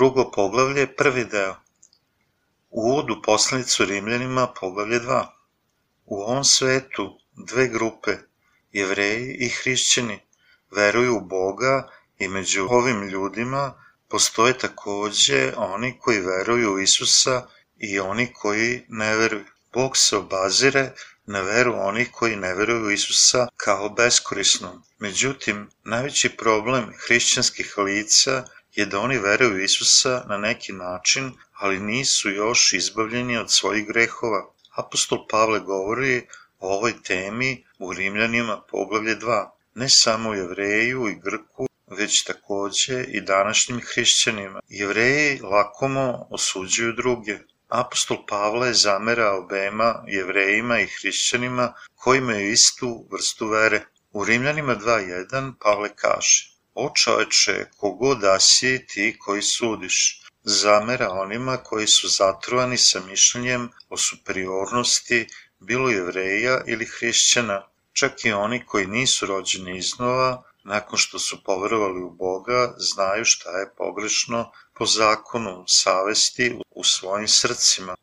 Drugo poglavlje, prvi deo. U uvodu poslanicu Rimljanima, poglavlje 2. U ovom svetu dve grupe, jevreji i hrišćani, veruju u Boga i među ovim ljudima postoje takođe oni koji veruju u Isusa i oni koji ne veruju. Bog se obazire na veru onih koji ne veruju u Isusa kao beskorisnom. Međutim, najveći problem hrišćanskih lica je da oni veruju u Isusa na neki način, ali nisu još izbavljeni od svojih grehova. Apostol Pavle govori o ovoj temi u Rimljanima poglavlje 2. Ne samo u Jevreju i Grku, već takođe i današnjim hrišćanima. Jevreji lakomo osuđuju druge. Apostol Pavle zamera obema jevrejima i hrišćanima koji imaju istu vrstu vere. U Rimljanima 2.1 Pavle kaže O čoveče, kogod da si ti koji sudiš, zamera onima koji su zatrovani sa mišljenjem o superiornosti bilo jevreja ili hrišćana, čak i oni koji nisu rođeni iznova, nakon što su poverovali u Boga, znaju šta je pogrešno po zakonu savesti u svojim srcima.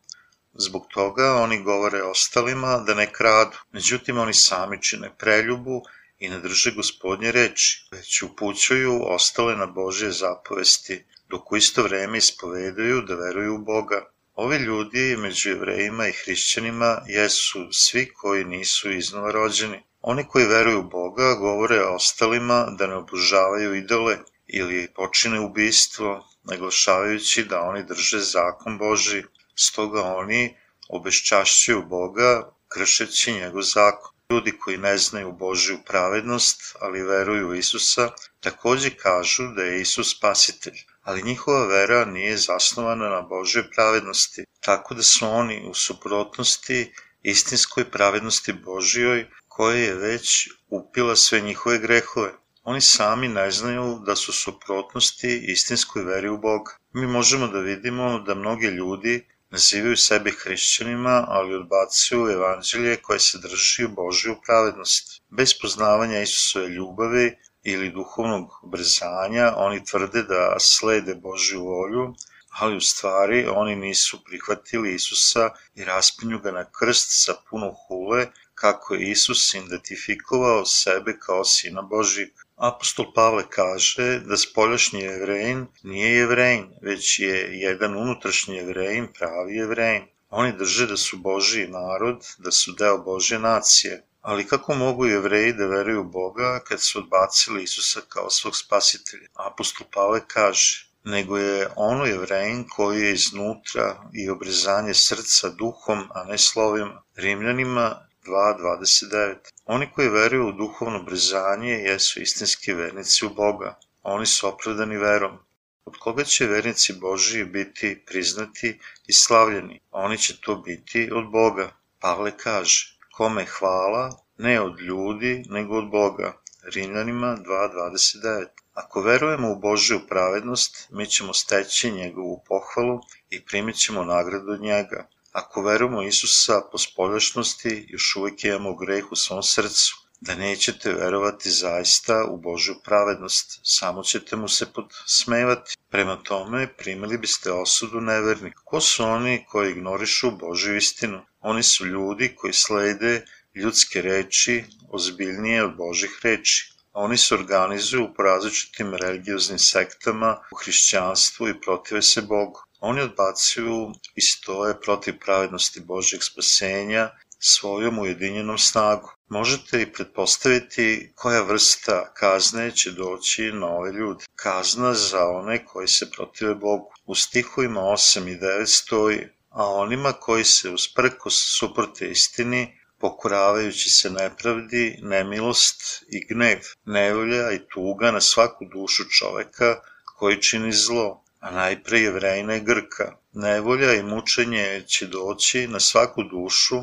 Zbog toga oni govore ostalima da ne kradu, međutim oni sami čine preljubu i ne drže gospodnje reči, već upućuju ostale na Božje zapovesti, dok u isto vreme ispovedaju da veruju u Boga. Ovi ljudi među jevrejima i hrišćanima jesu svi koji nisu iznova rođeni. Oni koji veruju u Boga govore ostalima da ne obožavaju idole ili počine ubistvo, naglašavajući da oni drže zakon Boži. Stoga oni obeščašćuju Boga kršeći njegov zakon. Ljudi koji ne znaju Božju pravednost, ali veruju u Isusa, takođe kažu da je Isus spasitelj, ali njihova vera nije zasnovana na Božjoj pravednosti, tako da su oni u suprotnosti istinskoj pravednosti Božjoj koja je već upila sve njihove grehove. Oni sami ne znaju da su suprotnosti istinskoj veri u Boga. Mi možemo da vidimo da mnogi ljudi nazivaju sebe hrišćanima, ali odbacuju evanđelje koje se drži u Božju pravednosti. Bez poznavanja Isusove ljubavi ili duhovnog obrzanja, oni tvrde da slede Božju volju, ali u stvari oni nisu prihvatili Isusa i raspinju ga na krst sa puno hule, kako je Isus identifikovao sebe kao sina Božijeg. Apostol Pavle kaže da spoljašnji jevrejin nije jevrejin, već je jedan unutrašnji jevrejin pravi jevrejin. Oni drže da su Božiji narod, da su deo Božje nacije. Ali kako mogu jevreji da veruju Boga kad su odbacili Isusa kao svog spasitelja? Apostol Pavle kaže, nego je ono jevrejin koji je iznutra i obrezanje srca duhom, a ne slovima. Rimljanima 2.29. Oni koji veruju u duhovno brezanje jesu istinski vernici u Boga. Oni su opravdani verom. Od koga će vernici Božiji biti priznati i slavljeni? Oni će to biti od Boga. Pavle kaže, kome hvala, ne od ljudi, nego od Boga. Rimljanima 2.29. Ako verujemo u Božju pravednost, mi ćemo steći njegovu pohvalu i primit ćemo nagradu od njega. Ako verujemo Isusa po spoljašnosti, još uvijek imamo greh u svom srcu, da nećete verovati zaista u Božju pravednost, samo ćete mu se podsmevati. Prema tome, primili biste osudu nevernika. Ko su oni koji ignorišu Božju istinu? Oni su ljudi koji slede ljudske reči ozbiljnije od Božih reči. Oni se organizuju po različitim religioznim sektama u hrišćanstvu i protive se Bogu. Oni odbacuju i stoje protiv pravednosti Božjeg spasenja svojom ujedinjenom snagu. Možete i pretpostaviti koja vrsta kazne će doći na ove ljude. Kazna za one koji se protive Bogu. U stihovima 8 i 9 stoji, a onima koji se usprkos suprote istini, pokoravajući se nepravdi, nemilost i gnev, nevolja i tuga na svaku dušu čoveka koji čini zlo, a najpre jevrejna i Grka. Nevolja i mučenje će doći na svaku dušu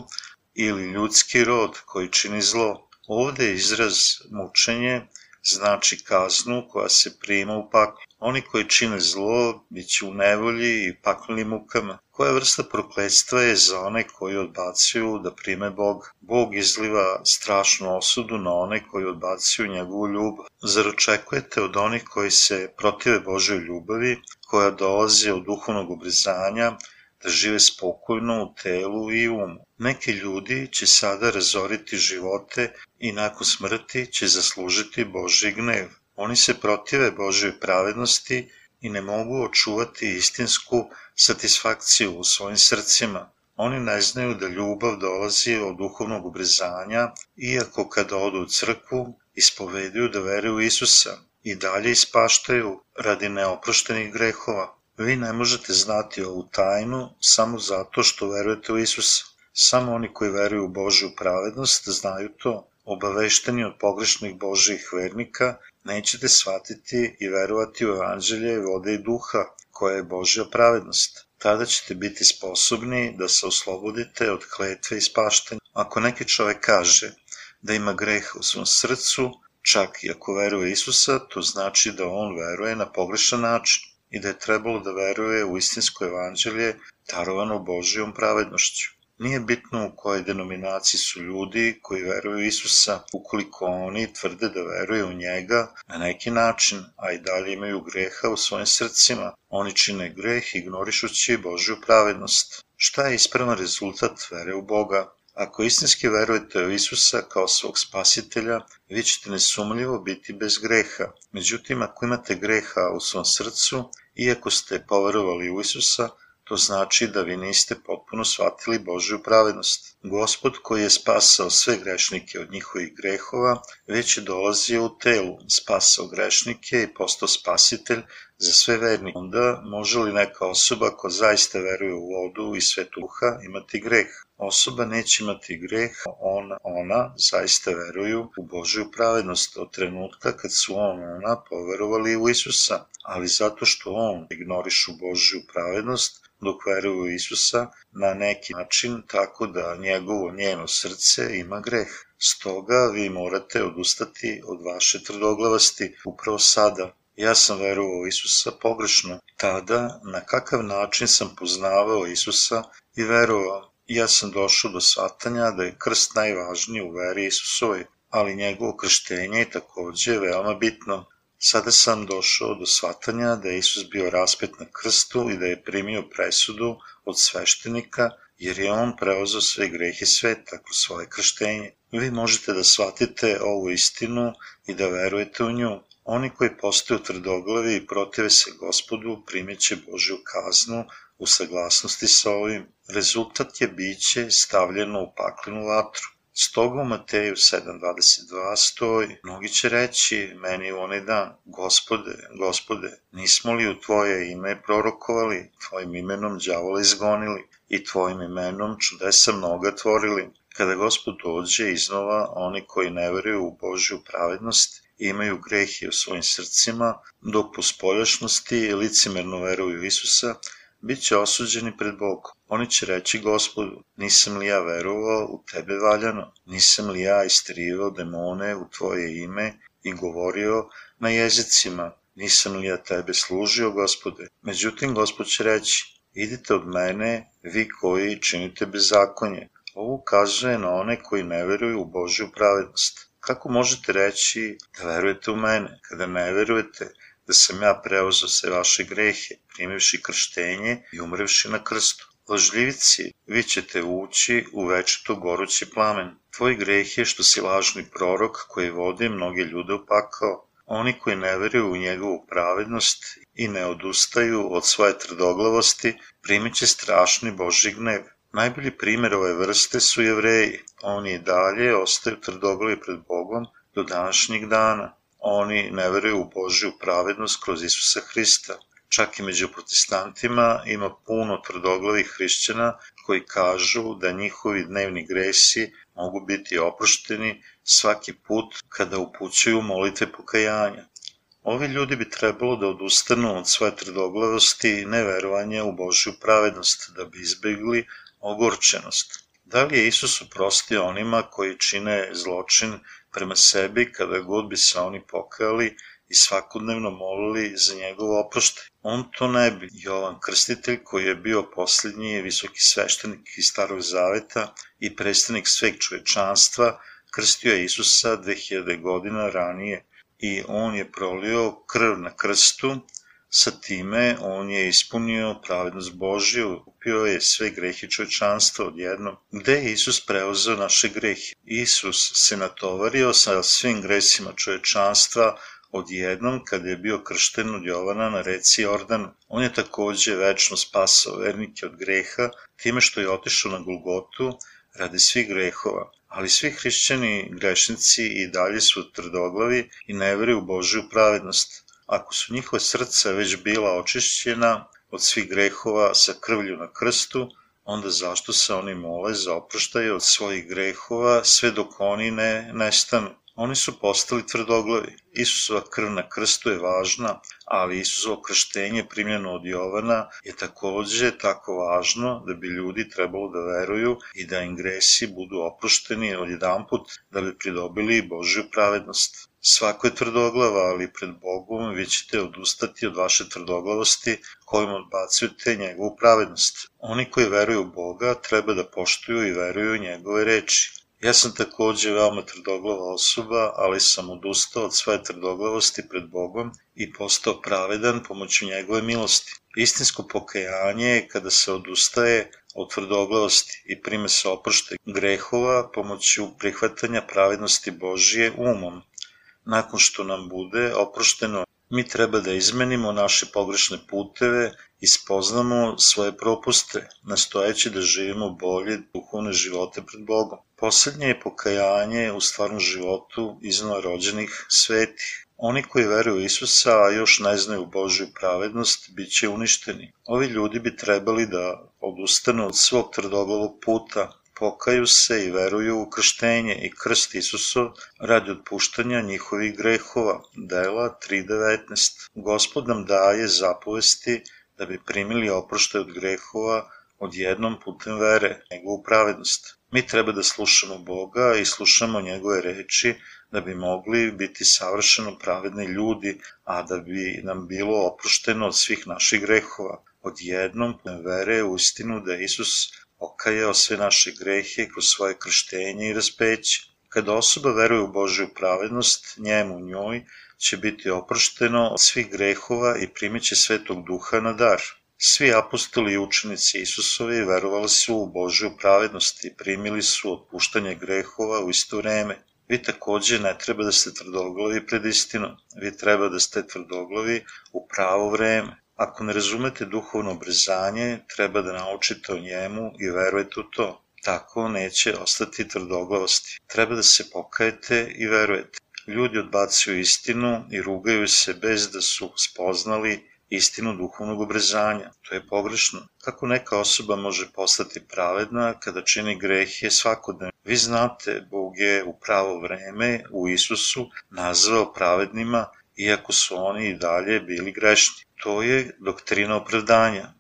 ili ljudski rod koji čini zlo. Ovde izraz mučenje znači kaznu koja se prima u paklu. Oni koji čine zlo bit će u nevolji i paklenim mukama. Koja vrsta prokledstva je za one koji odbacuju da prime Bog? Bog izliva strašnu osudu na one koji odbacuju njegovu ljubav. Zar očekujete od onih koji se protive Božoj ljubavi, koja dolazi od duhovnog obrizanja, da žive spokojno u telu i umu. Neki ljudi će sada razoriti živote i nakon smrti će zaslužiti Boži gnev. Oni se protive Božoj pravednosti i ne mogu očuvati istinsku satisfakciju u svojim srcima. Oni ne znaju da ljubav dolazi od duhovnog obrezanja, iako kada odu u crkvu, ispoveduju da veruju Isusa i dalje ispaštaju radi neoproštenih grehova. Vi ne možete znati ovu tajnu samo zato što verujete u Isusa. Samo oni koji veruju u Božju pravednost znaju to. Obavešteni od pogrešnih Božjih vernika, nećete shvatiti i verovati u evanđelje vode i duha, koja je Božja pravednost. Tada ćete biti sposobni da se oslobodite od kletve i spaštanja. Ako neki čovek kaže da ima greh u svom srcu, čak i ako veruje Isusa, to znači da on veruje na pogrešan način i da je trebalo da veruje u istinsko evanđelje darovano Božijom pravednošću. Nije bitno u kojoj denominaciji su ljudi koji veruju Isusa, ukoliko oni tvrde da veruju u njega na neki način, a i dalje imaju greha u svojim srcima. Oni čine greh ignorišući Božju pravednost. Šta je ispravan rezultat vere u Boga? Ako istinski verujete u Isusa kao svog spasitelja, vi ćete nesumljivo biti bez greha. Međutim, ako imate greha u svom srcu, iako ste poverovali u Isusa, to znači da vi niste potpuno shvatili Božju pravednost. Gospod koji je spasao sve grešnike od njihovih grehova, već je dolazio u telu, spasao grešnike i postao spasitelj za sve vernike. Onda može li neka osoba ko zaista veruje u vodu i svetu duha imati greh? Osoba neće imati greh, ona, ona zaista veruju u Božju pravednost od trenutka kad su on, ona poverovali u Isusa, ali zato što on ignorišu Božju pravednost, dok veruju Isusa na neki način tako da njegovo njeno srce ima greh. Stoga vi morate odustati od vaše tvrdoglavosti upravo sada. Ja sam verovao Isusa pogrešno. Tada, na kakav način sam poznavao Isusa i verovao. Ja sam došao do shvatanja da je krst najvažniji u veri Isusovoj, ali njegovo krštenje je takođe veoma bitno. Sada sam došao do shvatanja da je Isus bio raspet na krstu i da je primio presudu od sveštenika, jer je on preozao sve grehe sveta kroz svoje krštenje. Vi možete da shvatite ovu istinu i da verujete u nju. Oni koji postaju tvrdoglavi i protive se gospodu primjeće Božju kaznu u saglasnosti sa ovim. Rezultat je biće stavljeno u paklenu vatru. Stoga u Mateju 7.22 stoji, mnogi će reći meni u onaj dan, gospode, gospode, nismo li u tvoje ime prorokovali, tvojim imenom đavola izgonili i tvojim imenom čudesa mnoga tvorili. Kada gospod dođe iznova, oni koji ne veruju u Božju pravednost, imaju grehe u svojim srcima, dok po spoljašnosti licimerno veruju Isusa, bit će osuđeni pred Bogom. Oni će reći gospodu, nisam li ja verovao u tebe valjano, nisam li ja istrivao demone u tvoje ime i govorio na jezicima, nisam li ja tebe služio, gospode. Međutim, gospod će reći, idite od mene, vi koji činite bezakonje. Ovo ukazuje na one koji ne veruju u Božju pravednost. Kako možete reći da verujete u mene, kada ne verujete da sam ja preuzao sve vaše grehe, primivši krštenje i umrevši na krstu. Lažljivici, vi ćete ući u večito gorući plamen. Tvoj greh je što si lažni prorok koji vodi mnoge ljude u pakao. Oni koji ne veruju u njegovu pravednost i ne odustaju od svoje trdoglavosti, primit će strašni Boži gnev. Najbolji primer ove vrste su jevreji. Oni i dalje ostaju tvrdoglavi pred Bogom do današnjeg dana. Oni ne veruju u Božju pravednost kroz Isusa Hrista. Čak i među protestantima ima puno tvrdoglavih hrišćana koji kažu da njihovi dnevni gresi mogu biti oprošteni svaki put kada upućuju molitve pokajanja. Ovi ljudi bi trebalo da odustanu od svoje tvrdoglavosti i neverovanja u Božju pravednost da bi izbegli ogorčenost. Da li je Isus oprostio onima koji čine zločin prema sebi kada god bi se oni pokajali i svakodnevno molili za njegov oproštaj. On to ne bi. Jovan Krstitelj, koji je bio posljednji visoki sveštenik iz Starog Zaveta i predstavnik sveg čovečanstva, krstio je Isusa 2000 godina ranije i on je prolio krv na krstu, sa time on je ispunio pravednost Božju, upio je sve grehe čovečanstva odjednom. Gde je Isus preuzeo naše grehe? Isus se natovario sa svim gresima čovečanstva odjednom kada je bio kršten od Jovana na reci Jordan. On je takođe večno spasao vernike od greha time što je otišao na Golgotu radi svih grehova. Ali svi hrišćani grešnici i dalje su tvrdoglavi i ne veruju u Božju pravednost. Ako su njihove srca već bila očišćena od svih grehova sa krvlju na krstu, onda zašto se oni mole za oproštaje od svojih grehova sve dok oni ne nestanu? Oni su postali tvrdoglavi. Isusova krv na krstu je važna, ali Isusovo krštenje primljeno od Jovana je takođe tako važno da bi ljudi trebalo da veruju i da im gresi budu oprošteni od jedan put da bi pridobili Božju pravednost. Svako je tvrdoglava, ali pred Bogom vi ćete odustati od vaše tvrdoglavosti kojim odbacujete njegovu pravednost. Oni koji veruju u Boga treba da poštuju i veruju njegove reči. Ja sam takođe veoma trdoglava osoba, ali sam odustao od svoje trdoglavosti pred Bogom i postao pravedan pomoću njegove milosti. Istinsko pokajanje je kada se odustaje od tvrdoglavosti i prime se oprošte grehova pomoću prihvatanja pravednosti Božije umom. Nakon što nam bude oprošteno, mi treba da izmenimo naše pogrešne puteve i spoznamo svoje propuste, nastojeći da živimo bolje duhovne živote pred Bogom. Poslednje je pokajanje u stvarnom životu iznova rođenih svetih. Oni koji veruju Isusa, a još ne znaju Božju pravednost, bit će uništeni. Ovi ljudi bi trebali da odustanu od svog tvrdoglavog puta, pokaju se i veruju u krštenje i krst Isusov radi otpuštanja njihovih grehova. Dela 3.19 Gospod nam daje zapovesti da bi primili oproštaj od grehova odjednom putem vere, njegovu pravednost. Mi treba da slušamo Boga i slušamo njegove reči da bi mogli biti savršeno pravedni ljudi, a da bi nam bilo oprošteno od svih naših grehova. Odjednom putem vere u istinu da Isus okajao sve naše grehe kroz svoje krštenje i raspeće. Kada osoba veruje u Božju pravednost, njemu njoj će biti oprošteno od svih grehova i primiće svetog duha na dar. Svi apostoli i učenici Isusovi verovali su u Božju pravednost i primili su otpuštanje grehova u isto vreme. Vi takođe ne treba da ste tvrdoglavi pred istinom, vi treba da ste tvrdoglavi u pravo vreme. Ako ne razumete duhovno obrazanje, treba da naučite o njemu i verujete u to. Tako neće ostati tvrdoglavosti. Treba da se pokajete i verujete. Ljudi odbacuju istinu i rugaju se bez da su spoznali istinu duhovnog obrazanja. To je pogrešno. Kako neka osoba može postati pravedna kada čini grehe svakodnevno? Vi znate, Bog je u pravo vreme u Isusu nazvao pravednima iako su oni i dalje bili grešni. To je doktrina opravdanja.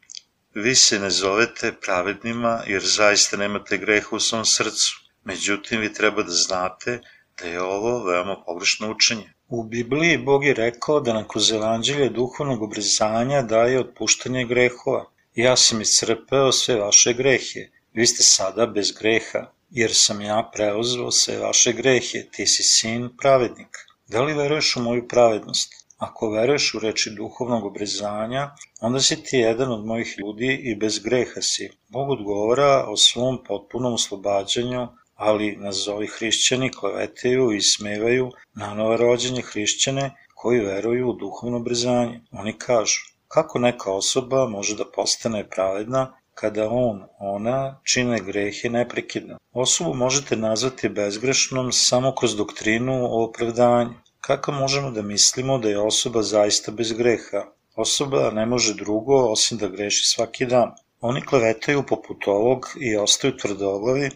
Vi se ne zovete pravednima jer zaista nemate greha u svom srcu. Međutim, vi treba da znate da je ovo veoma pogrešno učenje. U Bibliji Bog je rekao da nam kroz evanđelje duhovnog obrazanja daje otpuštanje grehova. Ja sam iscrpeo sve vaše grehe. Vi ste sada bez greha, jer sam ja preuzeo sve vaše grehe. Ti si sin pravednik. Da li veruješ u moju pravednost? Ako veruješ u reči duhovnog obrazanja, onda si ti jedan od mojih ljudi i bez greha si. Bog odgovara o svom potpunom oslobađanju, ali nazovi hrišćani klevetaju i smevaju na novorođenje hrišćane koji veruju u duhovno obrazanje. Oni kažu, kako neka osoba može da postane pravedna kada on, ona, čine grehe neprekidno. Osobu možete nazvati bezgrešnom samo kroz doktrinu o opravdanju. Kako možemo da mislimo da je osoba zaista bez greha? Osoba ne može drugo osim da greši svaki dan. Oni klevetaju poput ovog i ostaju tvrdoglavi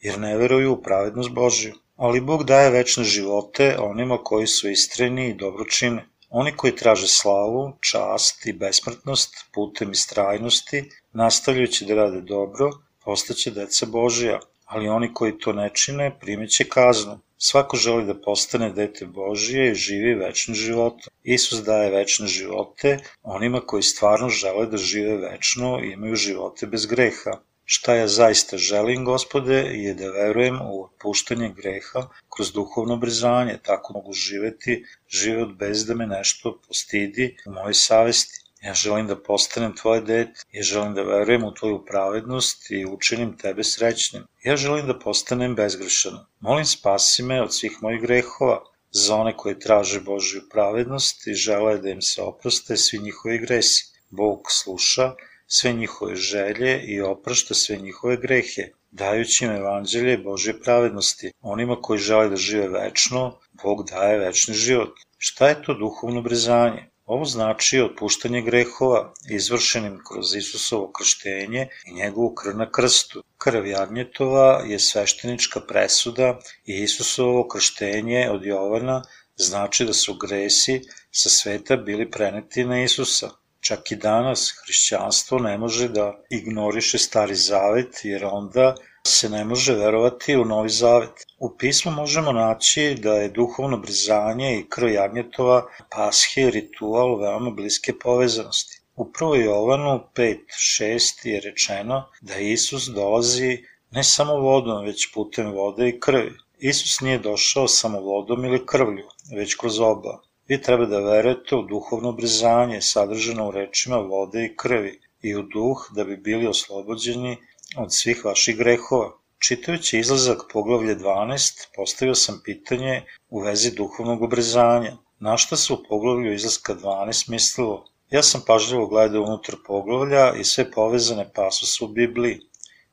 jer ne veruju u pravednost Božju. Ali Bog daje večne živote onima koji su istreni i dobro čine. Oni koji traže slavu, čast i besmrtnost putem istrajnosti, nastavljajući da rade dobro, postaće deca Božija. ali oni koji to ne čine primeće kaznu. Svako želi da postane dete Božije i živi večnim životom. Isus daje večne živote onima koji stvarno žele da žive večno i imaju živote bez greha. Šta ja zaista želim, gospode, je da verujem u otpuštanje greha kroz duhovno obrizanje, tako mogu živeti život bez da me nešto postidi u mojoj savesti. Ja želim da postanem tvoje dete, ja želim da verujem u tvoju pravednost i učinim tebe srećnim. Ja želim da postanem bezgrešan. Molim spasi me od svih mojih grehova, za one koje traže Božju pravednost i žele da im se oproste svi njihovi gresi. Bog sluša sve njihove želje i oprašta sve njihove grehe, dajući im evanđelje Božje pravednosti. Onima koji žele da žive večno, Bog daje večni život. Šta je to duhovno brezanje? Ovo znači otpuštanje grehova izvršenim kroz Isusovo krštenje i njegovu krv na krstu. Krv Jagnjetova je sveštenička presuda i Isusovo krštenje od Jovana znači da su gresi sa sveta bili preneti na Isusa. Čak i danas hrišćanstvo ne može da ignoriše stari zavet jer onda se ne može verovati u Novi Zavet. U pismu možemo naći da je duhovno brizanje i krv jagnjetova pashe ritual veoma bliske povezanosti. U 1. Jovanu 5.6 je rečeno da Isus dolazi ne samo vodom, već putem vode i krvi. Isus nije došao samo vodom ili krvlju, već kroz oba. Vi treba da verujete u duhovno brizanje sadržano u rečima vode i krvi i u duh da bi bili oslobođeni od svih vaših grehova. Čitajući izlazak poglavlje 12, postavio sam pitanje u vezi duhovnog obrezanja. Na šta se u poglavlju izlaska 12 mislilo? Ja sam pažljivo gledao unutar poglavlja i sve povezane pasose u Bibliji,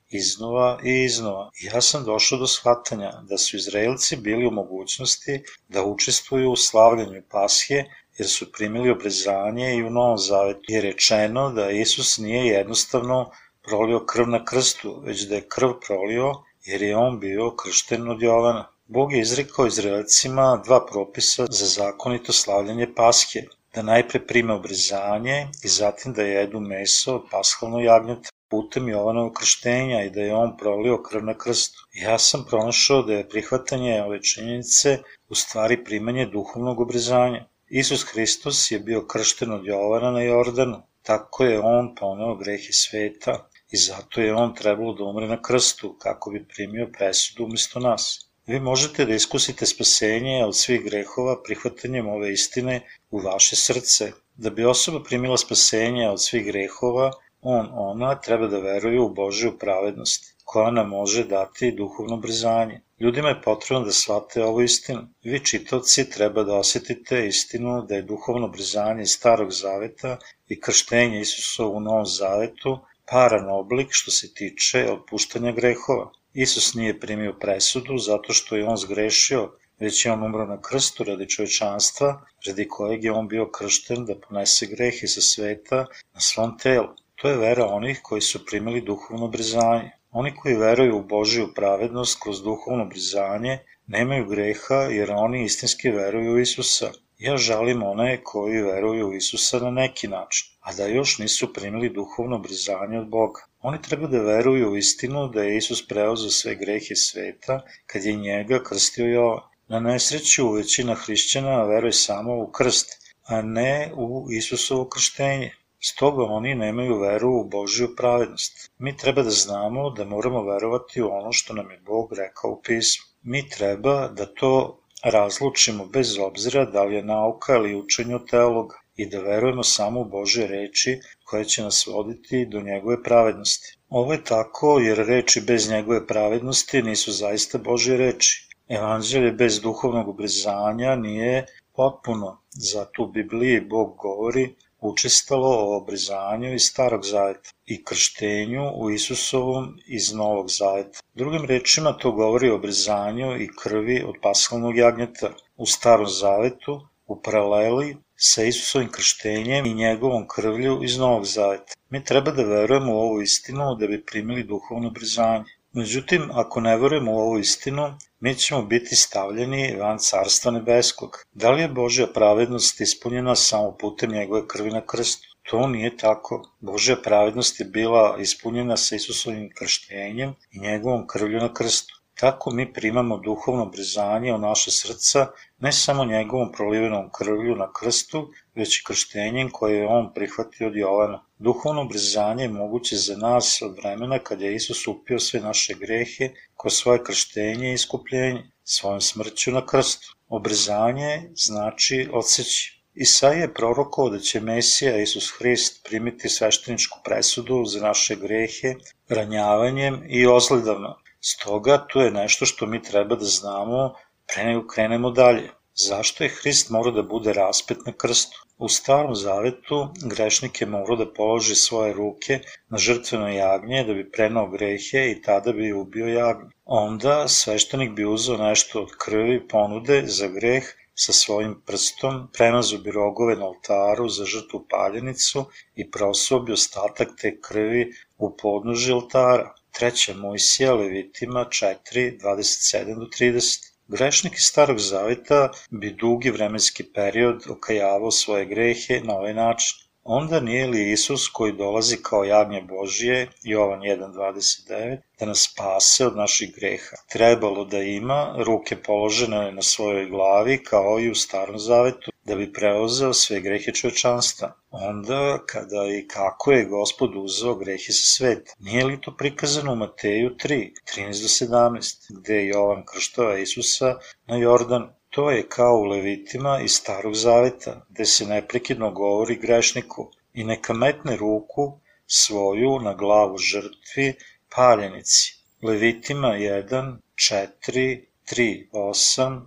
iznova i iznova. Ja sam došao do shvatanja da su Izraelci bili u mogućnosti da učestvuju u slavljanju Pasje jer su primili obrezanje i u Novom Zavetu je rečeno da Isus nije jednostavno prolio krv na krstu, već da je krv prolio jer je on bio kršten od Jovana. Bog je izrekao Izraelcima dva propisa za zakonito slavljanje paske, da najpre prime obrezanje i zatim da jedu meso od pashalnog jagnjeta putem Jovanovog krštenja i da je on prolio krv na krstu. Ja sam pronašao da je prihvatanje ove činjenice u stvari primanje duhovnog obrezanja. Isus Hristos je bio kršten od Jovana na Jordanu, tako je on poneo grehe sveta i zato je on trebalo da umre na krstu kako bi primio presudu umesto nas. Vi možete da iskusite spasenje od svih grehova prihvatanjem ove istine u vaše srce. Da bi osoba primila spasenje od svih grehova, on, ona treba da veruju u Božju pravednost, koja nam može dati duhovno brzanje. Ljudima je potrebno da shvate ovu istinu. Vi čitoci treba da osetite istinu da je duhovno brzanje iz starog zaveta i krštenje Isusa u novom zavetu paran oblik što se tiče otpuštanja grehova. Isus nije primio presudu zato što je on zgrešio, već je on umro na krstu radi čovečanstva, radi kojeg je on bio kršten da ponese grehe sa sveta na svom telu. To je vera onih koji su primili duhovno brizanje. Oni koji veruju u Božiju pravednost kroz duhovno brizanje nemaju greha jer oni istinski veruju u Isusa. Ja žalim one koji veruju u Isusa na neki način, a da još nisu primili duhovno brizanje od Boga. Oni treba da veruju u istinu da je Isus preozao sve grehe sveta kad je njega krstio Jovan. Na nesreću većina hrišćana veruje samo u krst, a ne u Isusovo krštenje. Stoga oni nemaju veru u Božju pravednost. Mi treba da znamo da moramo verovati u ono što nam je Bog rekao u pismu. Mi treba da to razlučimo bez obzira da li je nauka ili učenje teologa i da verujemo samo u Bože reči koje će nas voditi do njegove pravednosti. Ovo je tako jer reči bez njegove pravednosti nisu zaista Bože reči. Evanđelje bez duhovnog obrezanja nije potpuno. Zato u Bibliji Bog govori učestalo o obrezanju iz Starog zaveta i krštenju u Isusovom iz Novog zaveta. Drugim rečima to govori o obrezanju i krvi od paskalnog jagnjeta u Starom zavetu u paraleli sa Isusovim krštenjem i njegovom krvlju iz Novog zaveta. Mi treba da verujemo u ovu istinu da bi primili duhovno obrezanje. Međutim, ako ne verujemo u ovu istinu, mi ćemo biti stavljeni van carstva nebeskog. Da li je Božja pravednost ispunjena samo putem njegove krvi na krstu? To nije tako. Božja pravednost je bila ispunjena sa Isusovim krštenjem i njegovom krvlju na krstu. Tako mi primamo duhovno brizanje u naše srca, ne samo njegovom prolivenom krvlju na krstu, već i krštenjem koje je on prihvatio od Jovana. Duhovno brizanje je moguće za nas od vremena kad je Isus upio sve naše grehe kroz svoje krštenje i iskupljenje, svojom smrću na krstu. Obrezanje znači odseći. Isaija je prorokao da će Mesija Isus Hrist primiti svešteničku presudu za naše grehe ranjavanjem i ozledavno. Stoga tu je nešto što mi treba da znamo pre nego krenemo dalje. Zašto je Hrist morao da bude raspet na krstu? U starom zavetu grešnik je morao da položi svoje ruke na žrtveno jagnje da bi prenao grehe i tada bi ubio jagnje. Onda sveštenik bi uzeo nešto od krvi ponude za greh sa svojim prstom, premazao bi rogove na oltaru za žrtvu paljenicu i prosuo bi ostatak te krvi u podnoži oltara. Treća Mojsija Levitima 4, 27 do 30. Grešnik iz Starog Zaveta bi dugi vremenski period okajavao svoje grehe na ovaj način. Onda nije li Isus koji dolazi kao jagnje Božije, Jovan 1.29, da nas spase od naših greha? Trebalo da ima ruke položene na svojoj glavi kao i u Starom Zavetu, da bi preuzeo sve grehe čovečanstva. Onda, kada i kako je gospod uzeo grehe sa sveta. Nije li to prikazano u Mateju 3, 13 do 17, gde Jovan krštava Isusa na Jordanu? To je kao u Levitima iz Starog Zaveta, gde se neprekidno govori grešniku i neka metne ruku svoju na glavu žrtvi paljenici. Levitima 1, 4, 3, 8,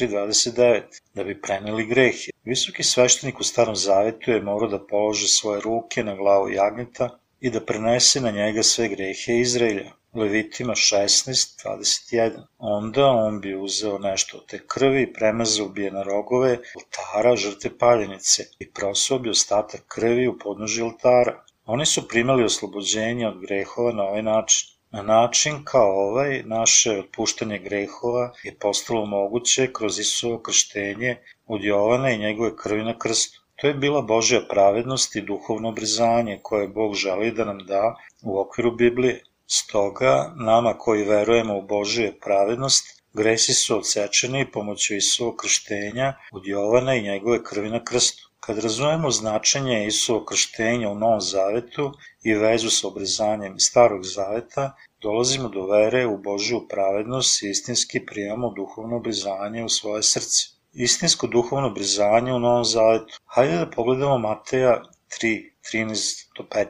4.29, da bi preneli grehe. Visoki sveštenik u Starom Zavetu je morao da položi svoje ruke na glavu jagnjeta i da prenese na njega sve grehe Izraelja. Levitima 16.21. Onda on bi uzeo nešto od te krvi premazao bi je na rogove oltara žrte paljenice i prosuo bi ostatak krvi u podnoži oltara. Oni su primali oslobođenje od grehova na ovaj način. Na način kao ovaj, naše otpuštanje grehova je postalo moguće kroz Isusovo krštenje od Jovana i njegove krvi na krstu. To je bila Božja pravednost i duhovno obrizanje koje Bog želi da nam da u okviru Biblije. Stoga, nama koji verujemo u Božje pravednost, gresi su odsečeni pomoću Isusovog krštenja od Jovana i njegove krvi na krstu. Kad razumemo značenje Isusovog krštenja u Novom Zavetu i vezu sa obrezanjem Starog Zaveta, dolazimo do vere u Božju pravednost i istinski prijamo duhovno obrezanje u svoje srce. Istinsko duhovno obrezanje u Novom Zavetu. Hajde da pogledamo Mateja 3, 13 do 15.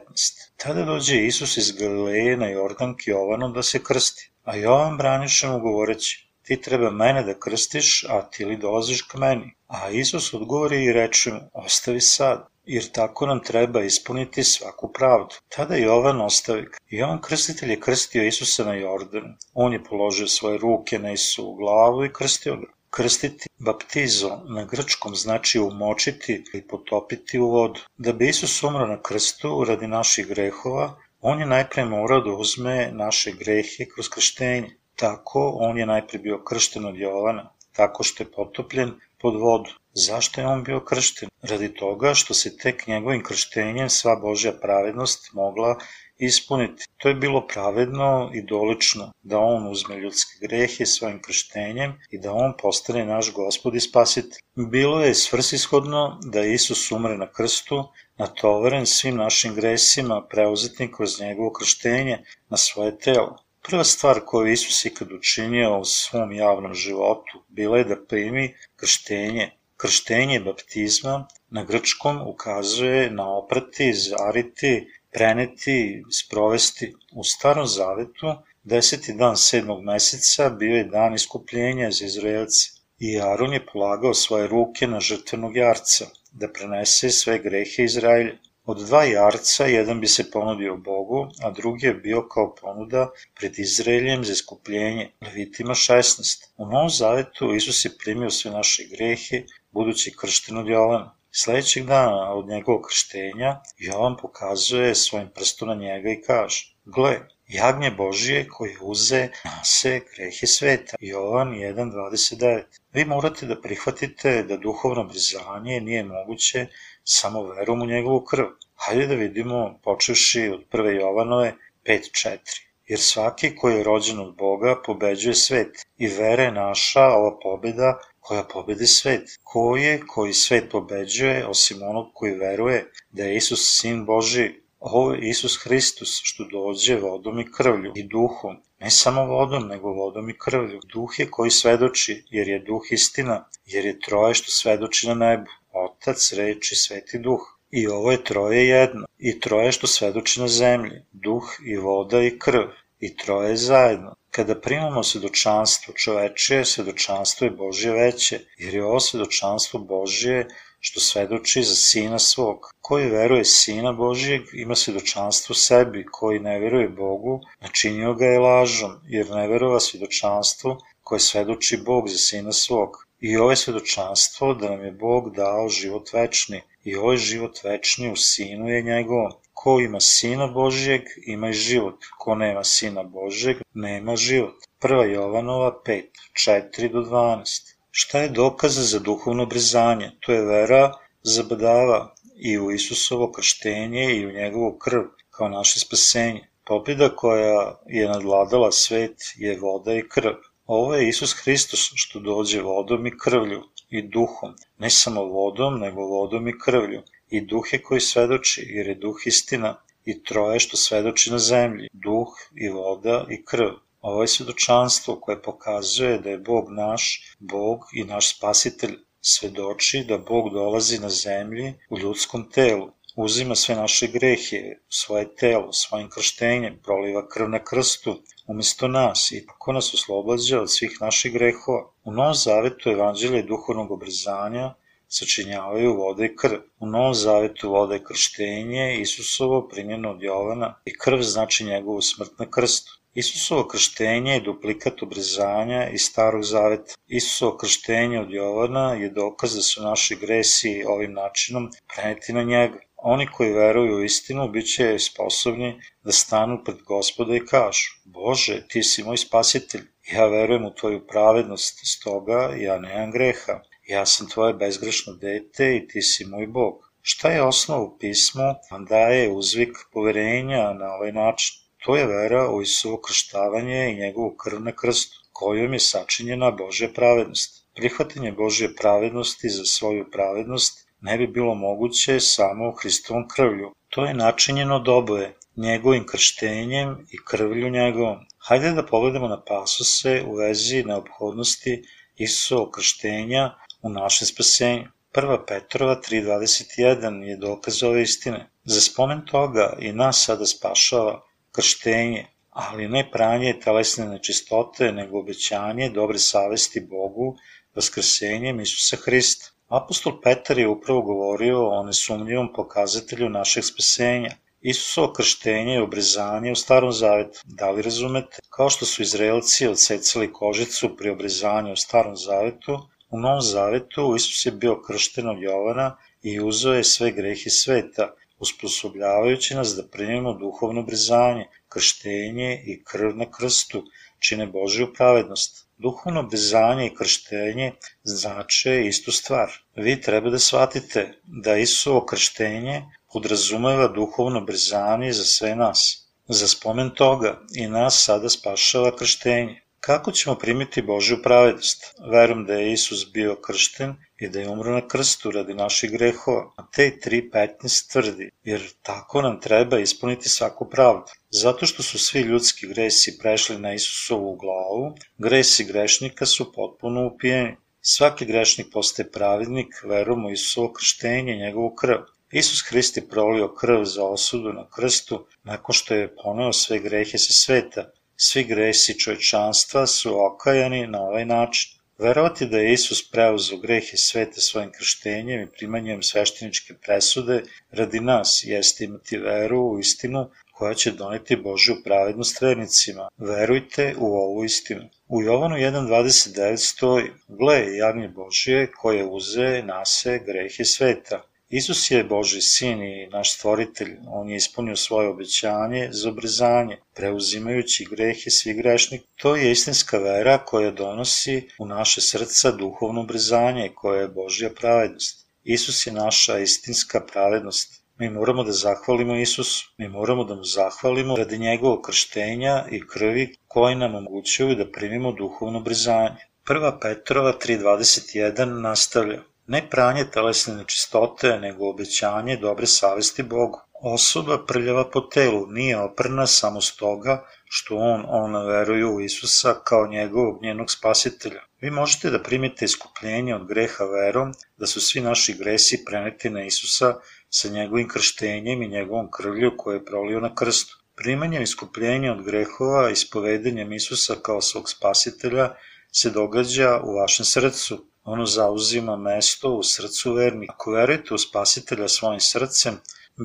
Tada dođe Isus iz Galileje na Jordan k Jovanu da se krsti, a Jovan braniše mu govoreći, ti treba mene da krstiš, a ti li dolaziš k meni? A Isus odgovori i reče mu, ostavi sad, jer tako nam treba ispuniti svaku pravdu. Tada Jovan ostavi. Jovan krstitelj je krstio Isusa na Jordanu. On je položio svoje ruke na Isusovu glavu i krstio ga. Krstiti baptizo na grčkom znači umočiti i potopiti u vodu. Da bi Isus umro na krstu radi naših grehova, on je najpre morao da uzme naše grehe kroz krštenje. Tako, on je najpre bio kršten od Jovana, tako što je potopljen pod vodu. Zašto je on bio kršten? Radi toga što se tek njegovim krštenjem sva Božja pravednost mogla ispuniti. To je bilo pravedno i dolično da on uzme ljudske grehe svojim krštenjem i da on postane naš gospod i spasitelj. Bilo je svrsishodno da Isus umre na krstu, natovaren svim našim gresima, preuzetnim kroz njegovo krštenje na svoje telo. Prva stvar koju Isus ikad učinio u svom javnom životu bila je da primi krštenje. Krštenje baptizma na grčkom ukazuje na oprati, zariti, preneti, sprovesti. U starom zavetu, deseti dan sedmog meseca bio je dan iskupljenja za Izraelce i Aron je polagao svoje ruke na žrtvenog jarca da prenese sve grehe Izraelja. Od dva jarca jedan bi se ponudio Bogu, a drugi je bio kao ponuda pred Izraeljem za iskupljenje. Levitima 16. U Novom Zavetu Isus je primio sve naše grehe, budući kršten od Jovana. Sledećeg dana od njegovog krštenja Jovan pokazuje svojim prstom na njega i kaže Gle, jagnje Božije koje uze nase grehe sveta. Jovan 1.29 Vi morate da prihvatite da duhovno brizanje nije moguće samo verom u njegovu krv. Hajde da vidimo, počevši od prve Jovanove 5.4. Jer svaki koji je rođen od Boga pobeđuje svet i vera je naša ova pobeda koja pobedi svet. Ko je koji svet pobeđuje osim onog koji veruje da je Isus sin Boži Ovo je Isus Hristus što dođe vodom i krvlju i duhom, ne samo vodom, nego vodom i krvlju. Duh je koji svedoči, jer je duh istina, jer je troje što svedoči na nebu, Otac, Reč i Sveti Duh. I ovo je troje jedno, i troje što svedoči na zemlji, duh i voda i krv, i troje zajedno. Kada primamo svedočanstvo čovečije, svedočanstvo je Božje veće, jer je ovo svedočanstvo Božje što svedoči za Sina svog. Koji veruje Sina Božijeg ima svedočanstvo sebi, koji ne veruje Bogu, načinio ga je lažom, jer ne verova svedočanstvo koje svedoči Bog za Sina svog. I ovo je svedočanstvo da nam je Bog dao život večni, i ovaj život večni u Sinu je njegovom. Ko ima Sina Božijeg, ima i život. Ko nema Sina Božijeg, nema život. 1. Jovanova 5, 4 do 12. Šta je dokaz za duhovno brizanje? To je vera zabadava i u Isusovo krštenje i u njegovu krv kao naše spasenje. Pobjeda koja je nadvladala svet je voda i krv. Ovo je Isus Hristos što dođe vodom i krvlju i duhom, ne samo vodom, nego vodom i krvlju. I duh je koji svedoči, jer je duh istina, i troje što svedoči na zemlji, duh i voda i krv. Ovo je svedočanstvo koje pokazuje da je Bog naš, Bog i naš spasitelj, svedoči da Bog dolazi na zemlji u ljudskom telu, uzima sve naše grehe, svoje telo, svojim krštenjem, proliva krv na krstu, umesto nas i tako nas oslobađa od svih naših grehova. U Novom Zavetu evanđelje duhovnog obrazanja sačinjavaju vode i krv. U Novom Zavetu voda je krštenje, Isusovo primjeno od Jovana i krv znači njegovu smrt na krstu. Isusovo krštenje je duplikat obrezanja iz Starog Zaveta. Isusovo krštenje od Jovana je dokaz da su naši gresi ovim načinom preneti na njega. Oni koji veruju u istinu bit će sposobni da stanu pred gospoda i kažu Bože, ti si moj spasitelj, ja verujem u tvoju pravednost, stoga ja nemam greha. Ja sam tvoje bezgrešno dete i ti si moj Bog. Šta je osnov u pismu? Daje uzvik poverenja na ovaj način. To je vera u Isuvo krštavanje i njegovu krv na krstu, kojom je sačinjena Božja pravednost. Prihvatanje Božje pravednosti za svoju pravednost ne bi bilo moguće samo u Hristovom krvlju. To je načinjeno doboje, njegovim krštenjem i krvlju njegovom. Hajde da pogledamo na pasose u vezi neophodnosti Isusovog krštenja u našem spasenju. 1. Petrova 3.21 je dokaz ove istine. Za spomen toga i nas sada spašava krštenje, ali ne pranje telesne nečistote, nego obećanje dobre savesti Bogu vaskrsenjem Isusa Hrista. Apostol Petar je upravo govorio o nesumnjivom pokazatelju našeg spasenja. Isusovo krštenje i obrezanje u starom zavetu. Da li razumete? Kao što su Izraelci odsecali kožicu pri obrezanju u starom zavetu, u novom zavetu Isus je bio kršten od Jovana i uzeo je sve grehe sveta, usposobljavajući nas da primimo duhovno obrezanje, krštenje i krv na krstu, čine Božju pravednost. Duhovno obrezanje i krštenje znače istu stvar. Vi treba da shvatite da Isusovo krštenje podrazumeva duhovno obrezanje za sve nas. Za spomen toga i nas sada spašava krštenje. Kako ćemo primiti Božju pravednost? Verujem da je Isus bio kršten i da je umro na krstu radi naših grehova. Matej 3.15 tvrdi, jer tako nam treba ispuniti svaku pravdu. Zato što su svi ljudski gresi prešli na Isusovu glavu, gresi grešnika su potpuno upijeni. Svaki grešnik postaje pravednik, verujemo u Isusovo krštenje i njegovu krv. Isus Hrist je prolio krv za osudu na krstu nakon što je poneo sve grehe sa sveta. Svi gresi čovečanstva su okajani na ovaj način. Verovati da je Isus preuzeo grehe sveta svojim krštenjem i primanjem svešteničke presude radi nas jeste imati veru u istinu koja će doneti Božju pravednost vernicima. Verujte u ovu istinu. U Jovanu 1.29 stoji, gle, javnje Božije koje uze nase grehe sveta. Isus je Boži sin i naš stvoritelj, on je ispunio svoje obećanje za obrezanje, preuzimajući grehe svih grešnika. To je istinska vera koja donosi u naše srca duhovno obrezanje, koja je Božja pravednost. Isus je naša istinska pravednost. Mi moramo da zahvalimo Isusu. Mi moramo da mu zahvalimo radi njegovog krštenja i krvi koji nam omogućuju da primimo duhovno brizanje. Prva Petrova 3.21 nastavlja. Ne pranje telesne nečistote, nego obećanje dobre savesti Bogu. Osoba prljava po telu nije oprna samo stoga što on, ona veruju u Isusa kao njegovog, njenog spasitelja. Vi možete da primite iskupljenje od greha verom, da su svi naši gresi preneti na Isusa sa njegovim krštenjem i njegovom krvlju koje je prolio na krstu. Primanjem iskupljenja od grehova i spovedanjem Isusa kao svog spasitelja se događa u vašem srcu. Ono zauzima mesto u srcu vernika. Ako verujete u spasitelja svojim srcem,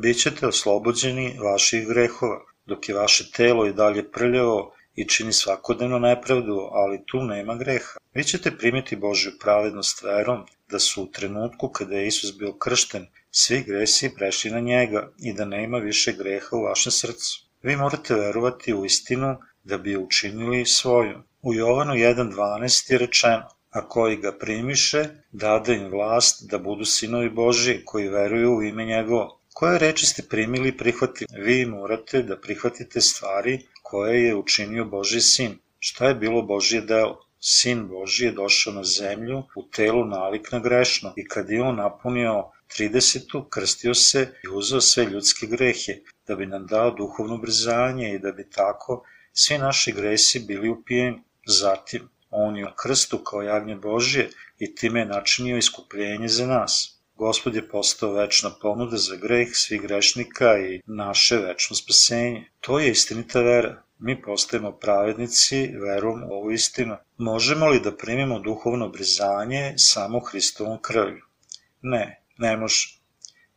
bit ćete oslobođeni vaših grehova, dok je vaše telo i dalje prljavo i čini svakodnevno nepravdu, ali tu nema greha. Vi ćete primiti Božju pravednost verom da su u trenutku kada je Isus bio kršten, svi gresi prešli na njega i da nema više greha u vašem srcu. Vi morate verovati u istinu da bi je učinili svoju. U Jovanu 1.12 je rečeno, a koji ga primiše, dade im vlast da budu sinovi Boži koji veruju u ime njegovo. Koje reči ste primili i prihvatili? Vi morate da prihvatite stvari koje je učinio Boži sin. Šta je bilo Božije delo? Sin Boži je došao na zemlju u telu nalik na grešno i kad je on napunio 30. krstio se i uzeo sve ljudske grehe da bi nam dao duhovno brzanje i da bi tako svi naši gresi bili upijeni. Zatim, on je krstu kao jagnje Božje i time je načinio iskupljenje za nas. Gospod je postao večna ponuda za greh svih grešnika i naše večno spasenje. To je istinita vera. Mi postajemo pravednici verom u ovu istinu. Možemo li da primimo duhovno brizanje samo Hristovom krvlju? Ne, ne može.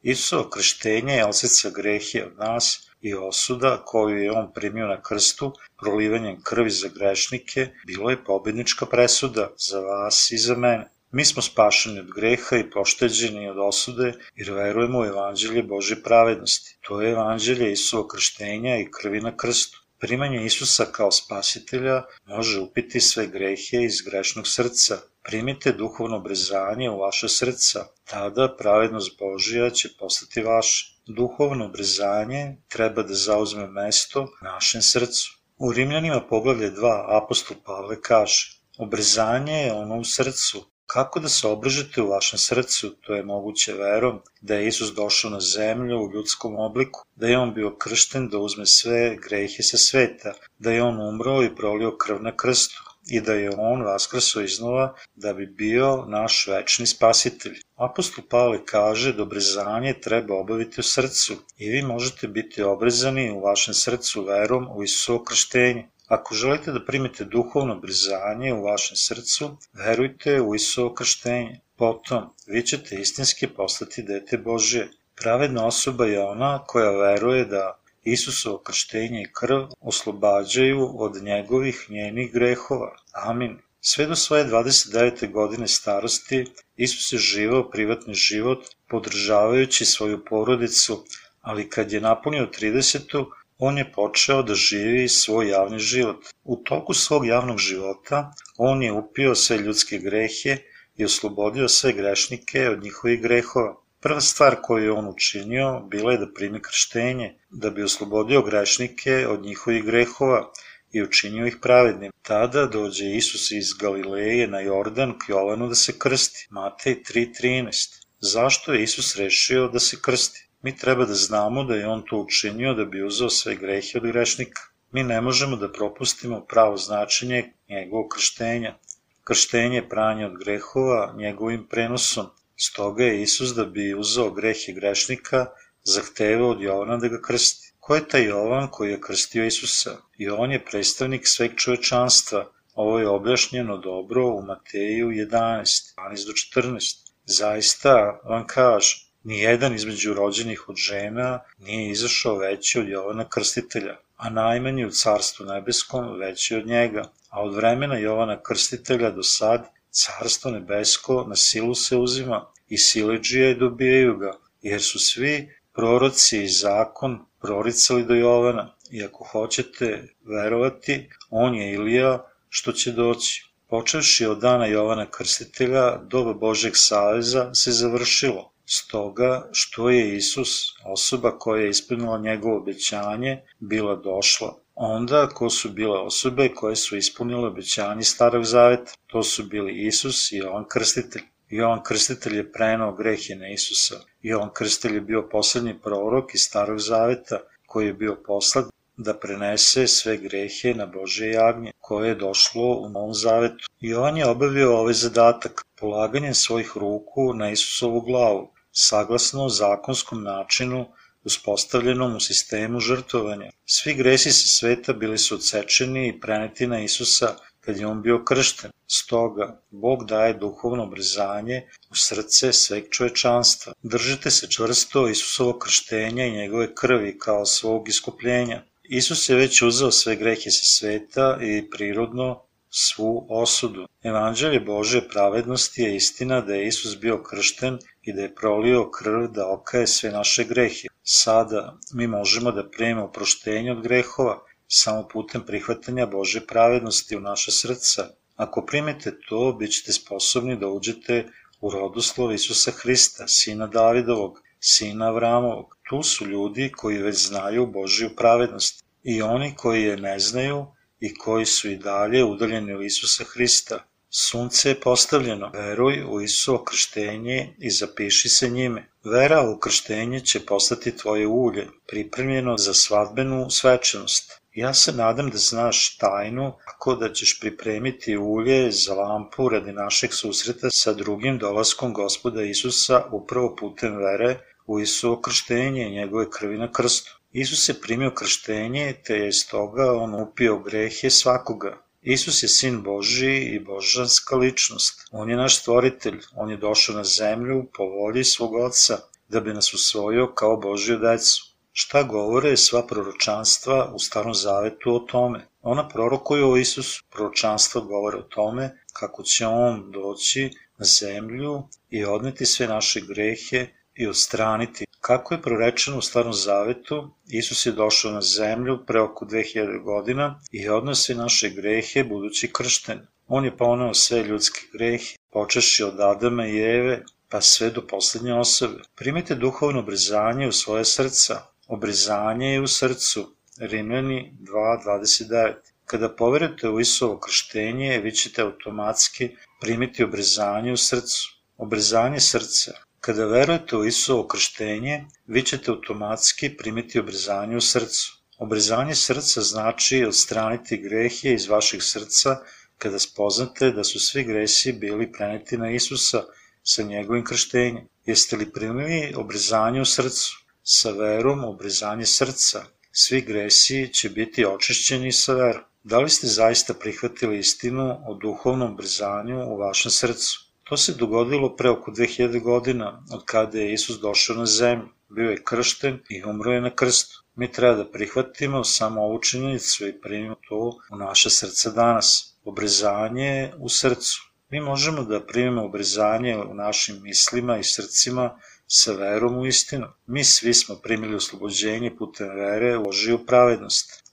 Isusovo krštenje je osjeca grehe od nas i osuda koju je on primio na krstu prolivanjem krvi za grešnike bilo je pobednička presuda za vas i za mene. Mi smo spašeni od greha i pošteđeni od osude jer verujemo u evanđelje Bože pravednosti. To je evanđelje Isova krštenja i krvi na krstu. Primanje Isusa kao spasitelja može upiti sve grehe iz grešnog srca. Primite duhovno brezanje u vaše srca, tada pravednost Božija će postati vaša. Duhovno brezanje treba da zauzme mesto našem srcu. U Rimljanima poglavlje 2 apostol Pavle kaže Obrezanje je ono u srcu, Kako da se obražete u vašem srcu, to je moguće verom, da je Isus došao na zemlju u ljudskom obliku, da je On bio kršten da uzme sve grehe sa sveta, da je On umro i prolio krv na krstu i da je On vaskrso iznova da bi bio naš večni spasitelj. Apostol Pavle kaže da obrezanje treba obaviti u srcu i vi možete biti obrezani u vašem srcu verom u Isusovo krštenje. Ako želite da primite duhovno brizanje u vašem srcu, verujte u Isuo krštenje. Potom, vi ćete istinski postati dete Božje. Pravedna osoba je ona koja veruje da Isusovo krštenje i krv oslobađaju od njegovih njenih grehova. Amin. Sve do svoje 29. godine starosti Isus je živao privatni život podržavajući svoju porodicu, ali kad je napunio 30 on je počeo da živi svoj javni život. U toku svog javnog života on je upio sve ljudske grehe i oslobodio sve grešnike od njihovih grehova. Prva stvar koju je on učinio bila je da primi krštenje, da bi oslobodio grešnike od njihovih grehova i učinio ih pravednim. Tada dođe Isus iz Galileje na Jordan k Jovanu da se krsti. Matej 3.13. Zašto je Isus rešio da se krsti? Mi treba da znamo da je on to učinio da bi uzeo sve grehe od grešnika. Mi ne možemo da propustimo pravo značenje njegovog krštenja. Krštenje je pranje od grehova njegovim prenosom. Stoga je Isus da bi uzeo grehe grešnika zahtevao od Jovana da ga krsti. Ko je taj Jovan koji je krstio Isusa? I on je predstavnik sveg čovečanstva. Ovo je objašnjeno dobro u Mateju 11, 12 do 14. Zaista vam kažem, Nijedan između rođenih od žena nije izašao veći od Jovana Krstitelja, a najmanji u carstvu nebeskom veći od njega, a od vremena Jovana Krstitelja do sad carstvo nebesko na silu se uzima i sileđije dobijaju ga, jer su svi proroci i zakon proricali do Jovana i ako hoćete verovati, on je Ilija što će doći. Počevši od dana Jovana Krstitelja, doba Božeg saveza se završilo Stoga što je Isus, osoba koja je ispunila njegovo obećanje, bila došla. Onda ko su bile osobe koje su ispunile obećanje Starog Zaveta? To su bili Isus i Jovan Krstitelj. Jovan Krstitelj je prenao grehe na Isusa. Jovan Krstitelj je bio poslednji prorok iz Starog Zaveta koji je bio poslat da prenese sve grehe na Bože jagnje, koje je došlo u Novom Zavetu. On je obavio ovaj zadatak, polaganjem svojih ruku na Isusovu glavu, saglasno zakonskom načinu uspostavljenom u sistemu žrtovanja. Svi gresi sa sveta bili su odsečeni i preneti na Isusa kad je on bio kršten. Stoga, Bog daje duhovno obrzanje u srce sveg čovečanstva. Držite se čvrsto Isusovo krštenja i njegove krvi kao svog iskupljenja. Isus je već uzeo sve grehe sa sveta i prirodno svu osudu. Evanđelje Bože pravednosti je istina da je Isus bio kršten i da je prolio krv da okaje sve naše grehe. Sada mi možemo da primimo oproštenje od grehova samo putem prihvatanja Bože pravednosti u naše srca. Ako primete to, bit ćete sposobni da uđete u rodoslov Isusa Hrista, sina Davidovog, sina Avramovog. Tu su ljudi koji već znaju Božiju pravednost i oni koji je ne znaju i koji su i dalje udaljeni u Isusa Hrista. Sunce je postavljeno, veruj u Isuso krštenje i zapiši se njime. Vera u krštenje će postati tvoje ulje, pripremljeno za svadbenu svečanost. Ja se nadam da znaš tajnu kako da ćeš pripremiti ulje za lampu radi našeg susreta sa drugim dolaskom gospoda Isusa upravo putem vere u Isuo krštenje i njegove krvi na krstu. Isus je primio krštenje, te je stoga on upio grehe svakoga. Isus je sin Boži i božanska ličnost. On je naš stvoritelj, on je došao na zemlju po volji svog oca, da bi nas usvojio kao Božju decu. Šta govore sva proročanstva u Starom Zavetu o tome? Ona prorokuju o Isusu. Proročanstva govore o tome kako će On doći na zemlju i odneti sve naše grehe i odstraniti. Kako je prorečeno u Starom Zavetu, Isus je došao na zemlju pre oko 2000 godina i odneo sve naše grehe budući kršten. On je ponao sve ljudske grehe, počeši od Adama i Eve, pa sve do poslednje osobe. Primite duhovno obrizanje u svoje srca, Obrezanje je u srcu. Rimljani 2.29 Kada poverujete u Isuovo krštenje, vi ćete automatski primiti obrezanje u srcu. Obrezanje srca. Kada verujete u Isuovo krštenje, vi ćete automatski primiti obrezanje u srcu. Obrezanje srca znači odstraniti grehe iz vašeg srca kada spoznate da su svi gresi bili preneti na Isusa sa njegovim krštenjem. Jeste li primili obrezanje u srcu? Sa verom obrezanje srca. Svi gresi će biti očišćeni sa verom. Da li ste zaista prihvatili istinu o duhovnom brezanju u vašem srcu? To se dogodilo pre oko 2000 godina od kada je Isus došao na zemlju. Bio je kršten i umro je na krstu. Mi treba da prihvatimo samo ovu činjenicu i primimo to u naše srce danas. Obrezanje u srcu. Mi možemo da primimo obrezanje u našim mislima i srcima sa verom u istinu. Mi svi smo primili oslobođenje putem vere u Božiju pravednost.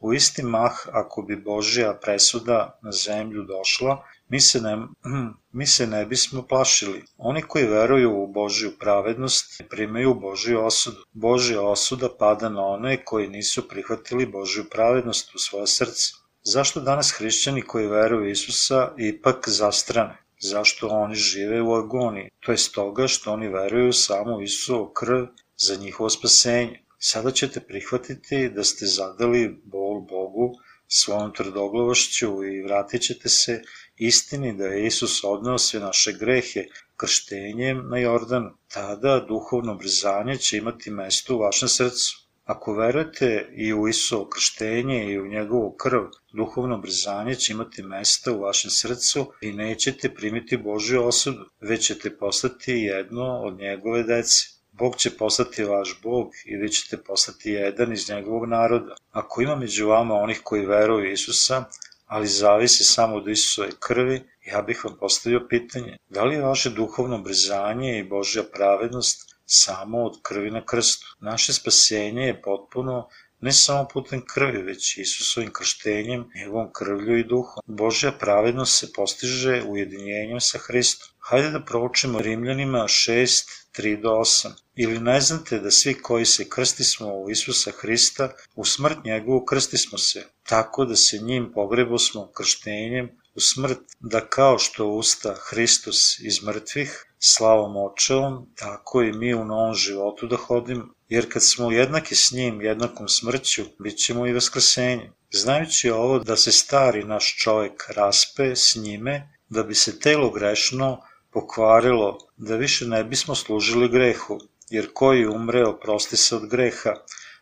U isti mah, ako bi Božja presuda na zemlju došla, mi se ne, mi se ne bismo plašili. Oni koji veruju u Božju pravednost primaju Božju osudu. Božja osuda pada na one koji nisu prihvatili Božju pravednost u svoje srce. Zašto danas hrišćani koji veruju Isusa ipak zastrane? Zašto oni žive u agoniji. To je stoga što oni veruju samo u Isusovu krv za njihovo spasenje. Sada ćete prihvatiti da ste zadali bol Bogu svojom tvrdoglavošću i vratit ćete se istini da je Isus odneo sve naše grehe krštenjem na Jordanu. Tada duhovno brzanje će imati mesto u vašem srcu. Ako verujete i u Isuo krštenje i u njegovu krv, duhovno brzanje će imati mesta u vašem srcu i nećete primiti Božju osudu, već ćete postati jedno od njegove dece. Bog će postati vaš Bog i vi ćete postati jedan iz njegovog naroda. Ako ima među vama onih koji veruju Isusa, ali zavisi samo od Isusove krvi, ja bih vam postavio pitanje, da li je vaše duhovno brzanje i Božja pravednost samo od krvi na krstu. Naše spasenje je potpuno ne samo putem krvi, već Isusovim krštenjem, njegovom krvlju i duhom. Božja pravednost se postiže ujedinjenjem sa Hristom. Hajde da proučimo Rimljanima 6, 3 do 8. Ili ne znate da svi koji se krstismo u Isusa Hrista, u smrt njegovu krstismo se, tako da se njim pogrebo smo krštenjem u smrt, da kao što usta Hristos iz mrtvih, slavom očevom, tako i mi u novom životu da hodimo. Jer kad smo jednaki s njim jednakom smrću, bit ćemo i vaskrsenje. Znajući ovo da se stari naš čovek raspe s njime, da bi se telo grešno pokvarilo, da više ne bismo služili grehu, jer koji umre oprosti se od greha,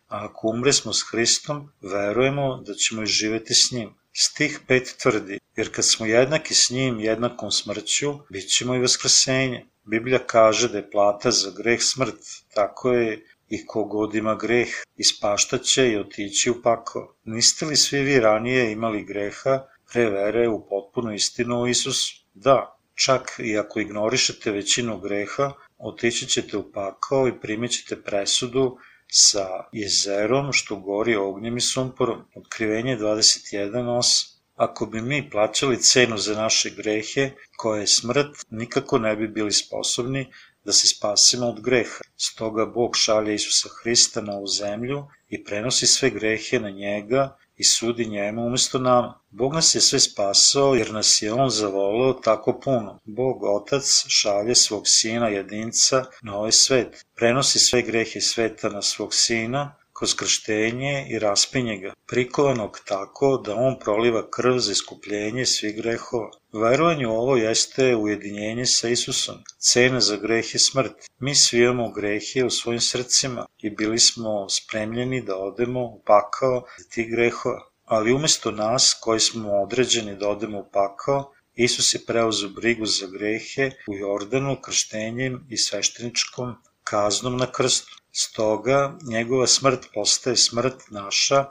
a ako umre smo s Hristom, verujemo da ćemo i živeti s njim. Stih 5 tvrdi, jer kad smo jednaki s njim jednakom smrću, bit ćemo i vaskrsenje. Biblija kaže da je plata za greh smrt, tako je i kogod ima greh, ispaštaće i otići u pakao. Niste li svi vi ranije imali greha pre vere u potpunu istinu u Isusu? Da, čak i ako ignorišete većinu greha, otići ćete u pakao i primit ćete presudu sa jezerom što gori ognjem i sumporom. Otkrivenje 21.8 Ako bi mi plaćali cenu za naše grehe, koja je smrt, nikako ne bi bili sposobni da se spasimo od greha. Stoga Bog šalje Isusa Hrista na ovu zemlju i prenosi sve grehe na njega i sudi njemu umesto nama. Bog nas je sve spasao jer nas je On zavolao tako puno. Bog Otac šalje svog Sina jedinca na ovaj svet. Prenosi sve grehe sveta na svog Sina kroz krštenje i raspinje ga, prikovanog tako da on proliva krv za iskupljenje svih grehova. Verovanje u ovo jeste ujedinjenje sa Isusom. Cena za greh je smrt. Mi svi imamo grehe u svojim srcima i bili smo spremljeni da odemo u pakao za tih grehova. Ali umesto nas, koji smo određeni da odemo u pakao, Isus je preuzeo brigu za grehe u Jordanu krštenjem i svešteničkom kaznom na krstu. Stoga, njegova smrt postaje smrt naša,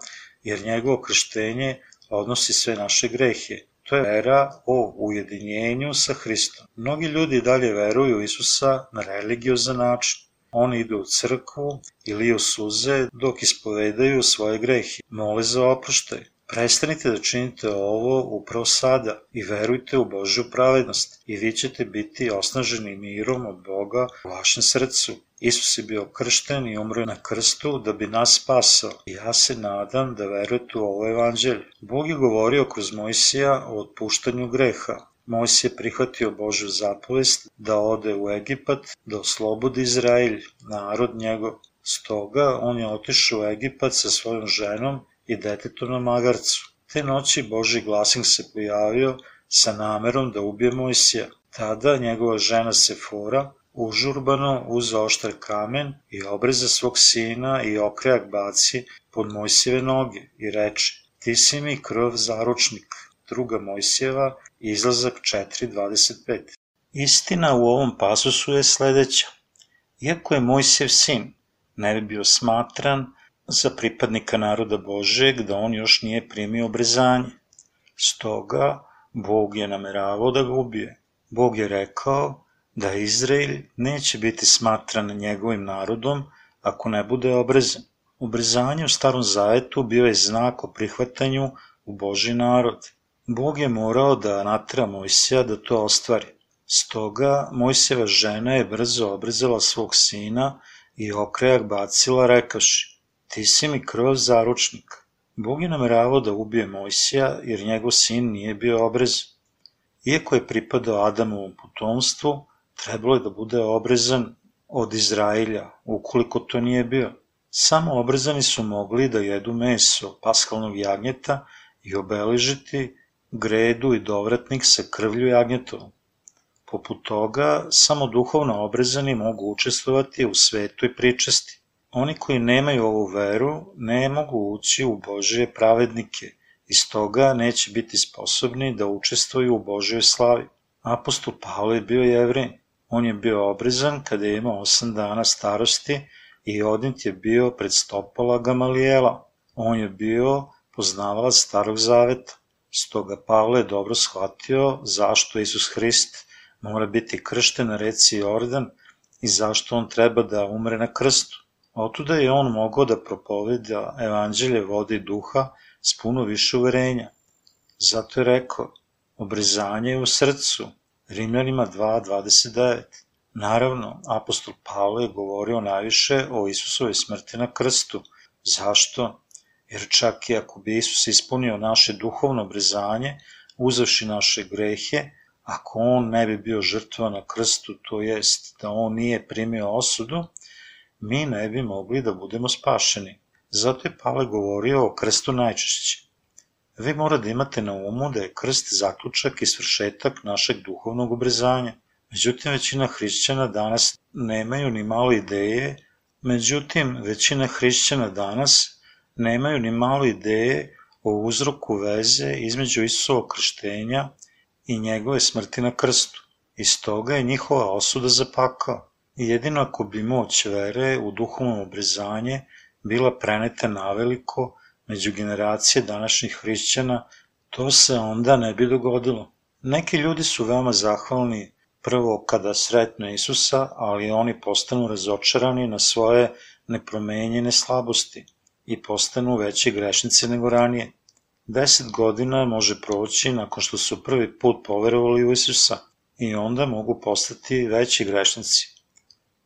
jer njegovo krštenje odnosi sve naše grehe. To je vera o ujedinjenju sa Hristom. Mnogi ljudi dalje veruju Isusa na religiozan način. Oni idu u crkvu i liju suze dok ispovedaju svoje grehe. Mole za oproštaj. Prestanite da činite ovo upravo sada i verujte u Božju pravednost i vi ćete biti osnaženi mirom od Boga u vašem srcu. Isus je bio kršten i umro na krstu da bi nas spasao. Ja se nadam da verujete u ovo evanđelje. Bog je govorio kroz Mojsija o otpuštanju greha. Mojsije je prihvatio Božju zapovest da ode u Egipat, da oslobodi Izraelj, narod njegov. Stoga on je otišao u Egipat sa svojom ženom i detetom na magarcu. Te noći Boži glasnik se pojavio sa namerom da ubije Mojsija. Tada njegova žena Sefora užurbano uz oštar kamen i obreza svog sina i okrejak baci pod Mojsijeve noge i reče Ti si mi krv zaručnik. Druga Mojsijeva, izlazak 4.25. Istina u ovom pasusu je sledeća. Iako je Mojsijev sin, ne bi bio smatran za pripadnika naroda Božeg da on još nije primio obrezanje. Stoga Bog je nameravao da ga ubije. Bog je rekao da Izrael neće biti smatran njegovim narodom ako ne bude obrezan. Obrezanje u starom zavetu bio je znak o prihvatanju u Boži narod. Bog je morao da natera Mojsija da to ostvari. Stoga Mojsijeva žena je brzo obrezala svog sina i okrajak bacila rekaši, ti si mi krv zaručnik. Bog je nameravao da ubije Mojsija jer njegov sin nije bio obrezan. Iako je pripadao Adamovom potomstvu, trebalo je da bude obrezan od Izrailja, ukoliko to nije bio. Samo obrezani su mogli da jedu meso paskalnog jagnjeta i obeležiti gredu i dovratnik sa krvlju jagnjetovom. Poput toga, samo duhovno obrezani mogu učestvovati u svetoj pričesti. Oni koji nemaju ovu veru ne mogu ući u Božije pravednike i stoga neće biti sposobni da učestvuju u Božjoj slavi. Apostol Pavle je bio jevrin. On je bio obrezan kada je imao osam dana starosti i odnit je bio pred stopala Gamalijela. On je bio poznavalac starog zaveta. Stoga Pavle je dobro shvatio zašto Isus Hrist mora biti kršten na reci Jordan i zašto on treba da umre na krstu. Otuda je on mogao da propoveda evanđelje vode i duha s puno više uverenja. Zato je rekao, obrezanje je u srcu, Rimljanima 2.29. Naravno, apostol Pavle je govorio najviše o Isusovoj smrti na krstu. Zašto? Jer čak i ako bi Isus ispunio naše duhovno brezanje, uzavši naše grehe, ako on ne bi bio žrtva na krstu, to jest da on nije primio osudu, mi ne bi mogli da budemo spašeni. Zato je Pavle govorio o krstu najčešće. Vi mora da imate na umu da je krst zaključak i svršetak našeg duhovnog obrezanja. Međutim, većina hrišćana danas nemaju ni malo ideje, međutim, većina hrišćana danas nemaju ni malo ideje o uzroku veze između Isusovog krštenja i njegove smrti na krstu. I stoga je njihova osuda za pakao. Jedino ako bi moć vere u duhovno obrezanje bila preneta naveliko među generacije današnjih hrišćana, to se onda ne bi dogodilo. Neki ljudi su veoma zahvalni prvo kada sretnu Isusa, ali oni postanu razočarani na svoje nepromenjene slabosti i postanu veći grešnici nego ranije. Deset godina može proći nakon što su prvi put poverovali u Isusa i onda mogu postati veći grešnici.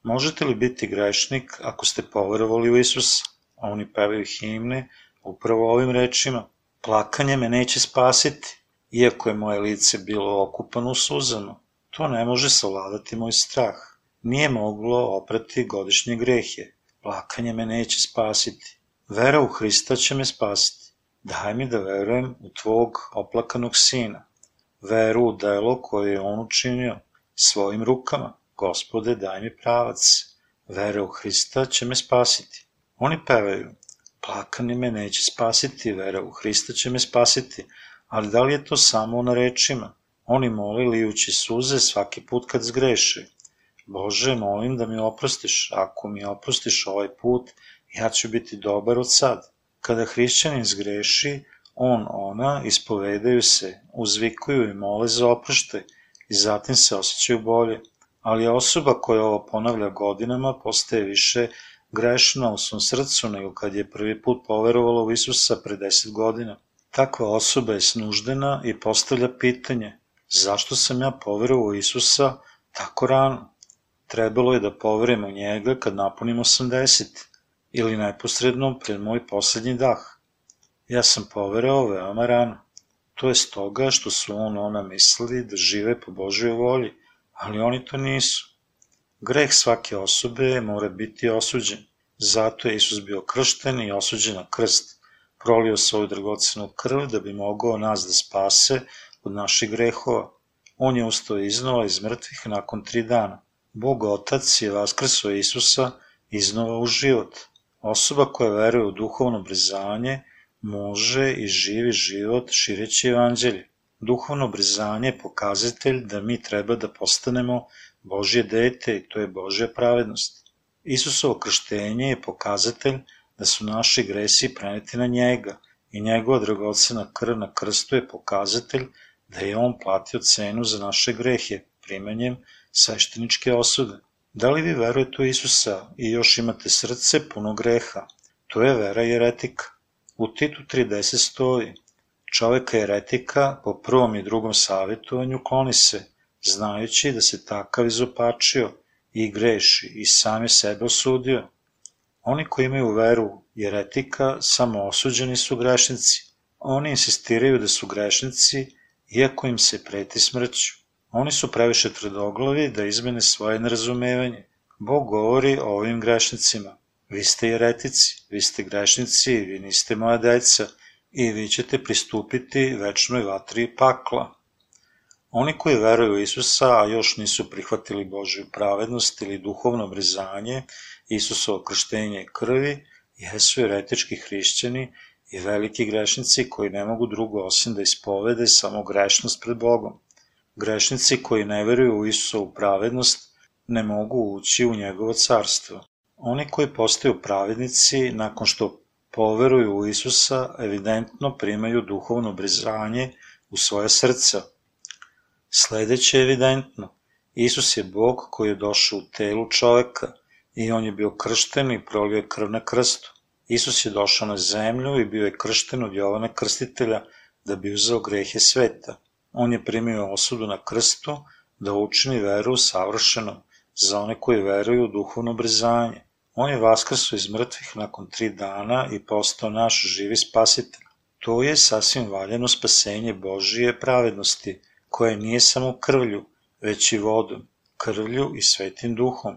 Možete li biti grešnik ako ste poverovali u Isusa? Oni pevaju himne upravo ovim rečima. Plakanje me neće spasiti, iako je moje lice bilo okupano suzama. To ne može savladati moj strah. Nije moglo oprati godišnje grehe. Plakanje me neće spasiti. Vera u Hrista će me spasiti. Daj mi da verujem u tvog oplakanog sina. Veru u delo koje je on učinio svojim rukama. Gospode, daj mi pravac. Vera u Hrista će me spasiti. Oni pevaju, plakanje me neće spasiti, vera u Hrista će me spasiti, ali da li je to samo na rečima? Oni moli lijući suze svaki put kad zgreše. Bože, molim da mi oprostiš, ako mi oprostiš ovaj put, ja ću biti dobar od sad. Kada hrišćanin zgreši, on, ona, ispovedaju se, uzvikuju i mole za oproštaj i zatim se osjećaju bolje. Ali osoba koja ovo ponavlja godinama postaje više grešna u svom srcu nego kad je prvi put poverovala u Isusa pre deset godina. Takva osoba je snuždena i postavlja pitanje zašto sam ja poverovao u Isusa tako rano? Trebalo je da poverujem u njega kad napunim 80 ili neposredno pred moj poslednji dah. Ja sam poverao veoma rano. To je stoga što su on ona mislili da žive po Božoj volji, ali oni to nisu. Greh svake osobe mora biti osuđen. Zato je Isus bio kršten i osuđen na krst. Prolio svoju dragocenu krv da bi mogao nas da spase od naših grehova. On je ustao iznova iz mrtvih nakon tri dana. Bog Otac je vaskrsao Isusa iznova u život. Osoba koja veruje u duhovno brezanje može i živi život šireći evanđelje. Duhovno brezanje je pokazatelj da mi treba da postanemo Božje dete i to je Božja pravednost. Isusovo krštenje je pokazatelj da su naši gresi preneti na njega i njegova dragocena krv na krstu je pokazatelj da je on platio cenu za naše grehe primenjem svešteničke osude. Da li vi verujete u Isusa i još imate srce puno greha? To je vera jeretika. U Titu 30 stoji Čoveka jeretika po prvom i drugom savjetovanju kloni se, znajući da se takav izopačio i greši i same sebe osudio. Oni koji imaju veru jeretika samo osuđeni su grešnici. Oni insistiraju da su grešnici iako im se preti smrću. Oni su previše tvrdoglavi da izmene svoje nerazumevanje. Bog govori o ovim grešnicima. Vi ste jeretici, vi ste grešnici, vi niste moja deca i vi ćete pristupiti večnoj vatri pakla. Oni koji veruju u Isusa, a još nisu prihvatili Božju pravednost ili duhovno obrizanje, Isusovo krštenje krvi, jesu eretički hrišćani i veliki grešnici koji ne mogu drugo osim da ispovede samo grešnost pred Bogom. Grešnici koji ne veruju u Isusovu pravednost ne mogu ući u njegovo carstvo. Oni koji postaju pravednici nakon što poveruju u Isusa evidentno primaju duhovno obrizanje u svoje srca – Sledeće je evidentno. Isus je Bog koji je došao u telu čoveka i on je bio kršten i prolio je krv na krstu. Isus je došao na zemlju i bio je kršten od Jovana Krstitelja da bi uzeo grehe sveta. On je primio osudu na krstu da učini veru savršenom za one koji veruju u duhovno obrazanje. On je vaskrso iz mrtvih nakon tri dana i postao naš živi spasitelj. To je sasvim valjeno spasenje Božije pravednosti, koje nije samo krvlju, već i vodom, krvlju i svetim duhom.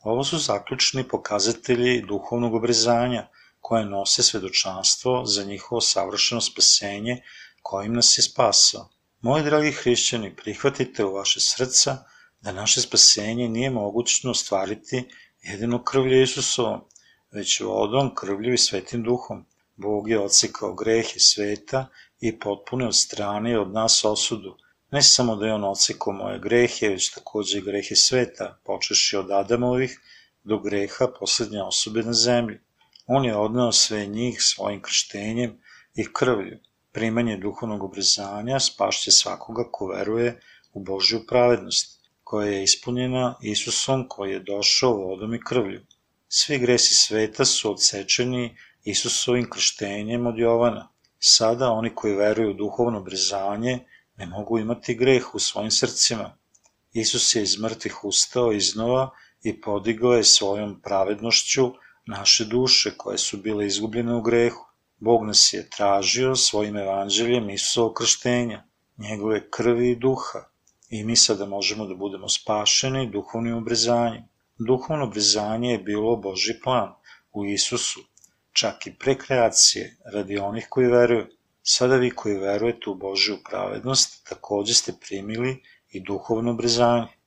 Ovo su zaključni pokazatelji duhovnog obrezanja, koje nose svedočanstvo za njihovo savršeno spasenje kojim nas je spasao. Moji dragi hrišćani, prihvatite u vaše srca da naše spasenje nije mogućno ostvariti jedino krvlje Isusovom, već vodom, krvlju i svetim duhom. Bog je odsekao grehe sveta i potpuno od strane od nas osudu. Ne samo da je on odsekao moje grehe, već takođe i grehe sveta, počeši od Adamovih do greha poslednje osobe na zemlji. On je odneo sve njih svojim krštenjem i krvlju. Primanje duhovnog obrezanja spašće svakoga ko veruje u Božju pravednost, koja je ispunjena Isusom koji je došao vodom i krvlju. Svi gresi sveta su odsečeni Isusovim krštenjem od Jovana. Sada oni koji veruju u duhovno obrezanje ne mogu imati greh u svojim srcima. Isus je iz mrtvih ustao iznova i podigao je svojom pravednošću naše duše koje su bile izgubljene u grehu. Bog nas je tražio svojim evanđeljem Isusovog krštenja, njegove krvi i duha, i mi sada možemo da budemo spašeni duhovnim obrezanjem. Duhovno obrezanje je bilo Boži plan u Isusu, čak i pre kreacije, radi onih koji veruju. Sada vi koji verujete u Božju pravednost, takođe ste primili i duhovno obrezanje.